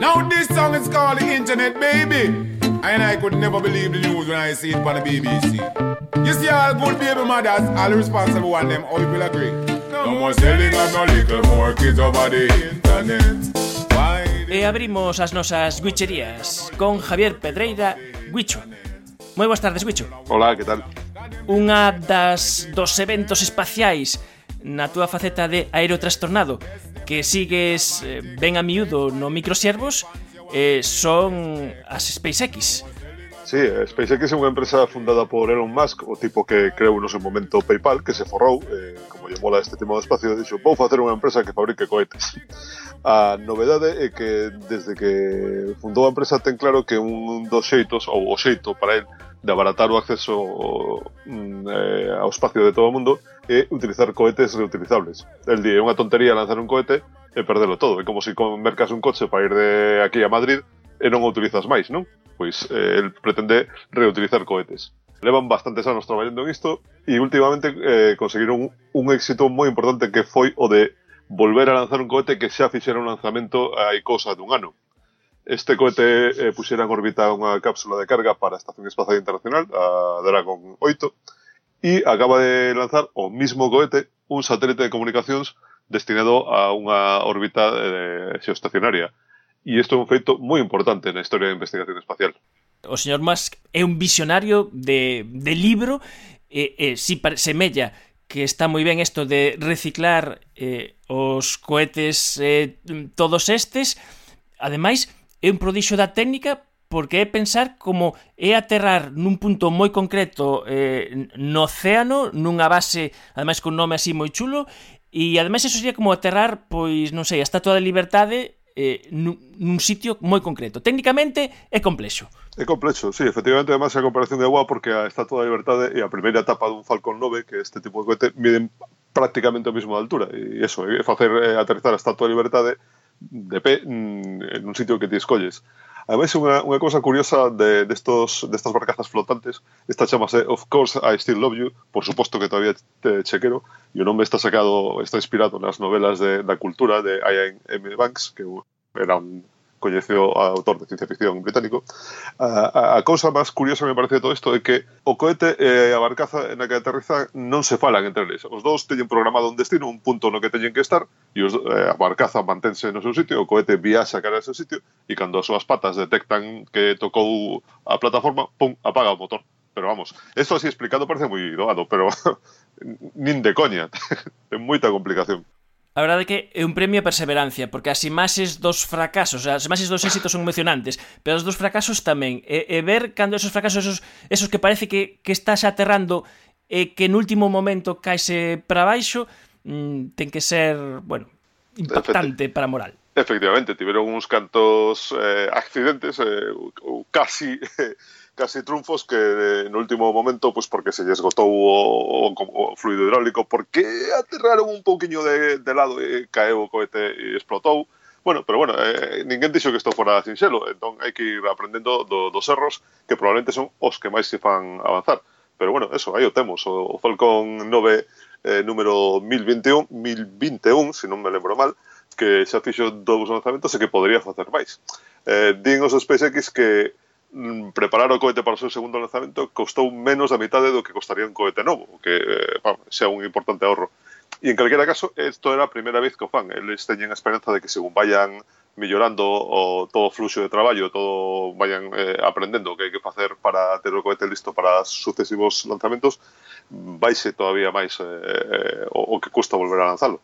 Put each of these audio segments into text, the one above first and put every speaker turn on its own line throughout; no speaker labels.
Now this song is called The Internet Baby. And I could never believe the news when I see it on the BBC. You see all good baby mothers, all responsible one them, all people agree. No, more selling and no little more kids over the internet.
E abrimos as nosas guicherías con Javier Pedreira, Guicho. Moi boas tardes, Guicho.
Hola, que tal?
Unha das dos eventos espaciais na túa faceta de aerotrastornado que sigues eh, ben a miúdo no microsiervos eh, son as SpaceX.
Sí, eh, SpaceX é unha empresa fundada por Elon Musk, o tipo que creou no seu momento PayPal, que se forrou, eh, como lle mola este tema do espacio, dixo, vou facer unha empresa que fabrique cohetes. A novedade é que desde que fundou a empresa ten claro que un dos xeitos, ou o xeito para el, de abaratar o acceso mm, eh, ao espacio de todo o mundo é utilizar cohetes reutilizables. El día é unha tontería lanzar un cohete e perdelo todo. É como se si mercas un coche para ir de aquí a Madrid e non o utilizas máis, non? Pois eh, el pretende reutilizar cohetes. Levan bastantes anos traballando en isto e últimamente eh, conseguiron un, un éxito moi importante que foi o de volver a lanzar un cohete que xa fixera un lanzamento hai cosa dun ano Este cohete eh, puxera en órbita unha cápsula de carga para a Estación Espacial Internacional, a Dragon 8, e acaba de lanzar o mismo cohete un satélite de comunicacións destinado a unha órbita eh, xeoestacionaria. E isto é un feito moi importante na historia da investigación espacial.
O señor Musk é un visionario de, de libro e, e si semella que está moi ben isto de reciclar eh, os cohetes eh, todos estes. Ademais, é un prodixio da técnica porque é pensar como é aterrar nun punto moi concreto eh, no océano, nunha base, ademais con nome así moi chulo, e ademais eso sería como aterrar, pois, non sei, a Estatua da Libertade eh, nun, nun sitio moi concreto. Técnicamente é complexo.
É complexo, sí, efectivamente, además a comparación de agua porque a Estatua da Libertade e a primeira etapa dun Falcon 9, que este tipo de cohete, miden prácticamente a de altura, e eso, é facer eh, aterrizar a Estatua da Libertade de pé mm, en un sitio que ti escolles. Ademais, unha, unha cousa curiosa de, destos, de destas barcazas flotantes, esta chamase Of Course I Still Love You, por suposto que todavía te chequero, e o nome está sacado, está inspirado nas novelas de, da cultura de Ian M. Banks, que era un coñeceu autor de ciencia ficción británico. A, a, a cousa máis curiosa me parece de todo isto é que o cohete e a barcaza na que aterrizan non se falan entre eles. Os dous teñen programado un destino, un punto no que teñen que estar, e os, eh, a barcaza mantense no seu sitio, o cohete viaxa cara ao seu sitio, e cando as súas patas detectan que tocou a plataforma, pum, apaga o motor. Pero vamos, esto así explicado parece moi doado, pero nin de coña. Ten moita complicación
a verdade é que é un premio a perseverancia, porque as imaxes dos fracasos, as imaxes dos éxitos son emocionantes, pero as dos fracasos tamén. E, e ver cando esos fracasos, esos, esos que parece que, que estás aterrando e que no último momento caese para baixo, mmm, ten que ser, bueno, impactante Efecti para moral.
Efectivamente, tiveron uns cantos eh, accidentes, eh, ou casi... Eh, casi triunfos que eh, no último momento, pois pues, porque se lle esgotou o, o, o fluido hidráulico, porque aterraron un pouquiño de, de lado e caeu o cohete e explotou. Bueno, pero bueno, eh, ninguén dixo que isto fora sinxelo, entón hai que ir aprendendo do, dos erros que probablemente son os que máis se fan avanzar. Pero bueno, eso, aí o temos, o, o Falcon 9 eh, número 1021, 1021, se non me lembro mal, que xa fixo dous lanzamentos e que podría facer máis. Eh, din os SpaceX que Mm, preparar o cohete para o seu segundo lanzamento costou menos da metade do que costaría un cohete novo, que eh, vamos, xa un importante ahorro. E en calquera caso, isto era a primeira vez que o fan. Eles teñen a esperanza de que según vayan mellorando o, todo o fluxo de traballo, todo vayan eh, aprendendo o que hai que facer para ter o cohete listo para sucesivos lanzamentos, vaise todavía máis eh, eh, o, o que custa volver a lanzalo.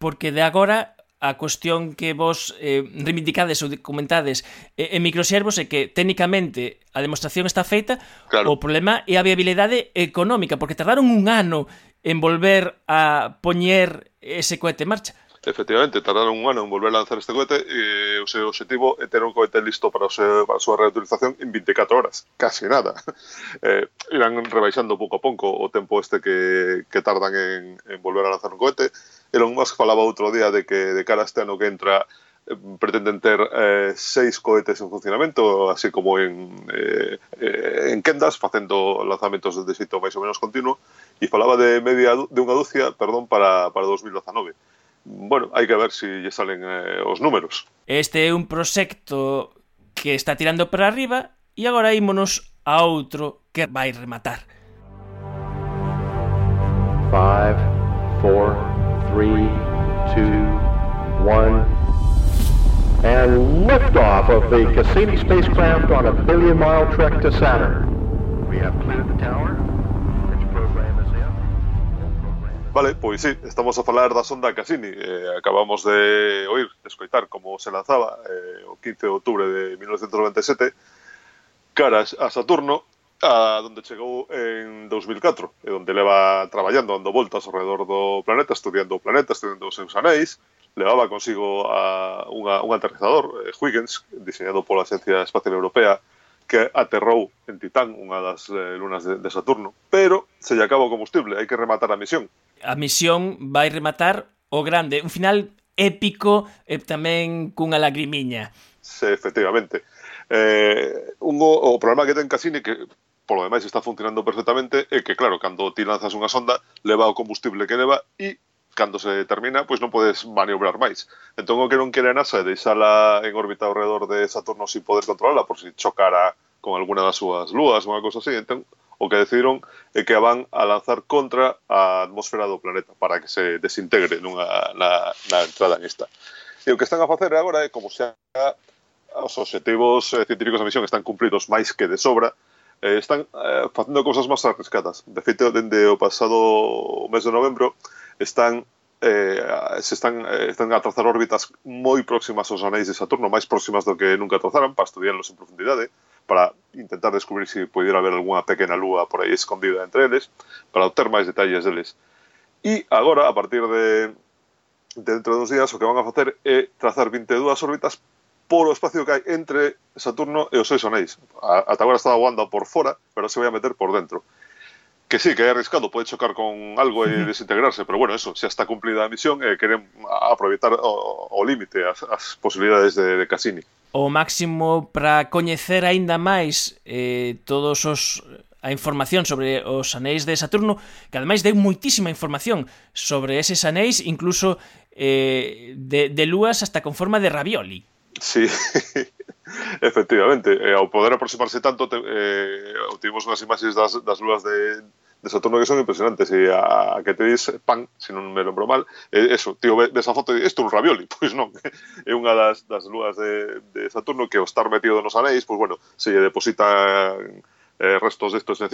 Porque de agora a cuestión que vos eh, reivindicades ou comentades eh, en microservos é que técnicamente a demostración está feita, claro. o problema é a viabilidade económica, porque tardaron un ano en volver a poñer ese cohete en marcha.
Efectivamente, tardaron un ano en volver a lanzar este cohete e eh, o seu objetivo é ter un cohete listo para, o seu, para a súa reutilización en 24 horas, casi nada. Eh, irán rebaixando pouco a pouco o tempo este que, que tardan en, en volver a lanzar un cohete. Elon Musk falaba outro día de que de cara a este ano que entra eh, pretenden ter eh, seis cohetes en funcionamento, así como en, eh, eh, en quendas, facendo lanzamentos de xeito máis ou menos continuo, e falaba de media de unha dúcia, perdón, para, para 2019 bueno, hai que ver se si lle salen eh, os números.
Este é un proxecto que está tirando para arriba e agora ímonos a outro que vai rematar.
5, 4, 3, 2, 1 and liftoff of the Cassini spacecraft on a billion-mile trek to Saturn. We have cleared the tower.
Vale, pois sí, estamos a falar da sonda Cassini. Eh, acabamos de oír, de escoitar como se lanzaba eh, o 15 de outubro de 1997 cara a Saturno, a donde chegou en 2004, e onde leva traballando, dando voltas ao redor do planeta, estudiando o planeta, estudiando os seus anéis, levaba consigo a unha, un aterrizador, eh, Huygens, diseñado pola Agencia Espacial Europea, que aterrou en Titán, unha das eh, lunas de, de Saturno, pero se lle acaba o combustible, hai que rematar a misión.
A misión vai rematar o grande, un final épico e tamén cunha lagrimiña.
Sí, efectivamente. Eh, un, o, o problema que ten Cassini que polo demais está funcionando perfectamente é que, claro, cando ti lanzas unha sonda leva o combustible que leva e cando se termina, pois non podes maniobrar máis. Entón o que non quere a NASA é deixala en órbita ao redor de Saturno sin poder controlarla por si chocara con alguna das súas lúas, unha cousa así. Entón, o que decidiron é eh, que a van a lanzar contra a atmosfera do planeta para que se desintegre nunha, na, na entrada nesta. E o que están a facer agora é como xa os objetivos eh, científicos da misión están cumpridos máis que de sobra, eh, están eh, facendo cousas máis arriscadas. De feito, dende o pasado mes de novembro, están eh, se están, eh, están a trazar órbitas moi próximas aos anéis de Saturno, máis próximas do que nunca trazaran, para estudiarlos en profundidade, para intentar descubrir se si pudiera haber algunha pequena lúa por aí escondida entre eles, para obter máis detalles deles. E agora, a partir de, de dentro de uns días, o que van a facer é trazar 22 órbitas por o espacio que hai entre Saturno e os seus anéis. Ata agora estaba voando por fora, pero se vai a meter por dentro que sí, que é arriscado, pode chocar con algo e desintegrarse, pero bueno, eso, xa está cumplida a misión e eh, queren aproveitar o límite as, as posibilidades de, de Cassini.
O máximo para coñecer aínda máis eh, todos os a información sobre os anéis de Saturno, que ademais deu moitísima información sobre eses anéis, incluso eh, de, de lúas hasta con forma de ravioli.
Sí. Efectivamente, eh, ao poder aproximarse tanto te, eh, obtivemos unhas imaxes das, das lúas de, de Saturno que son impresionantes e a, a que te dis pan, se non me lembro mal eh, eso, tío, ves a foto e isto un ravioli pois non, é unha das, das lúas de, de Saturno que o estar metido nos anéis pois bueno, se lle deposita eh, restos destos